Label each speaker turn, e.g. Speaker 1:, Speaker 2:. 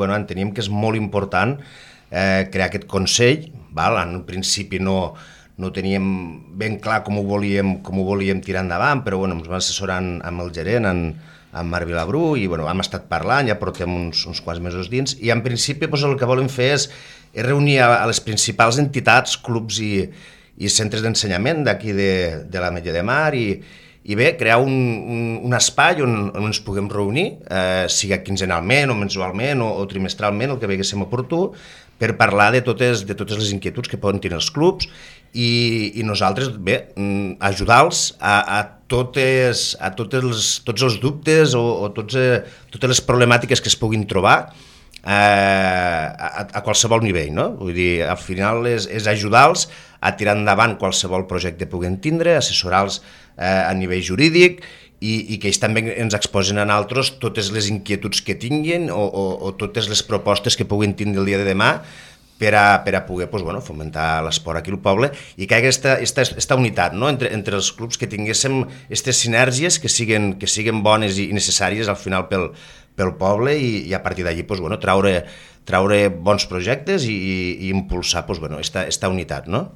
Speaker 1: bueno, enteníem que és molt important eh, crear aquest Consell, val? en principi no, no teníem ben clar com ho volíem, com ho volíem tirar endavant, però bueno, ens vam assessorar amb el gerent, en, en Marc Vilabrú, i bueno, hem estat parlant, ja portem uns, uns quants mesos dins, i en principi doncs, el que volem fer és, és reunir a, a les principals entitats, clubs i, i centres d'ensenyament d'aquí de, de la Metlla de Mar, i, i bé, crear un, un, un espai on, on ens puguem reunir, eh, sigui quinzenalment o mensualment o, o trimestralment, el que veiéssim oportú, per parlar de totes, de totes les inquietuds que poden tenir els clubs i, i nosaltres, bé, mm, ajudar-los a, a, totes, a totes els, tots els dubtes o, o tots, eh, totes les problemàtiques que es puguin trobar a, a qualsevol nivell, no? Vull dir, al final és, és ajudar-los a tirar endavant qualsevol projecte que puguen tindre, assessorar-los eh, a nivell jurídic i, i que ells també ens exposen a altres totes les inquietuds que tinguin o, o, o totes les propostes que puguin tindre el dia de demà per a, per a poder pues, bueno, fomentar l'esport aquí al poble i que hi aquesta, aquesta unitat no? entre, entre els clubs, que tinguéssim aquestes sinergies que siguen, que siguen bones i necessàries al final pel, pel poble i, i a partir d'allí pues, bueno, traure, traure bons projectes i, i, impulsar pues, bueno, esta, esta unitat. No?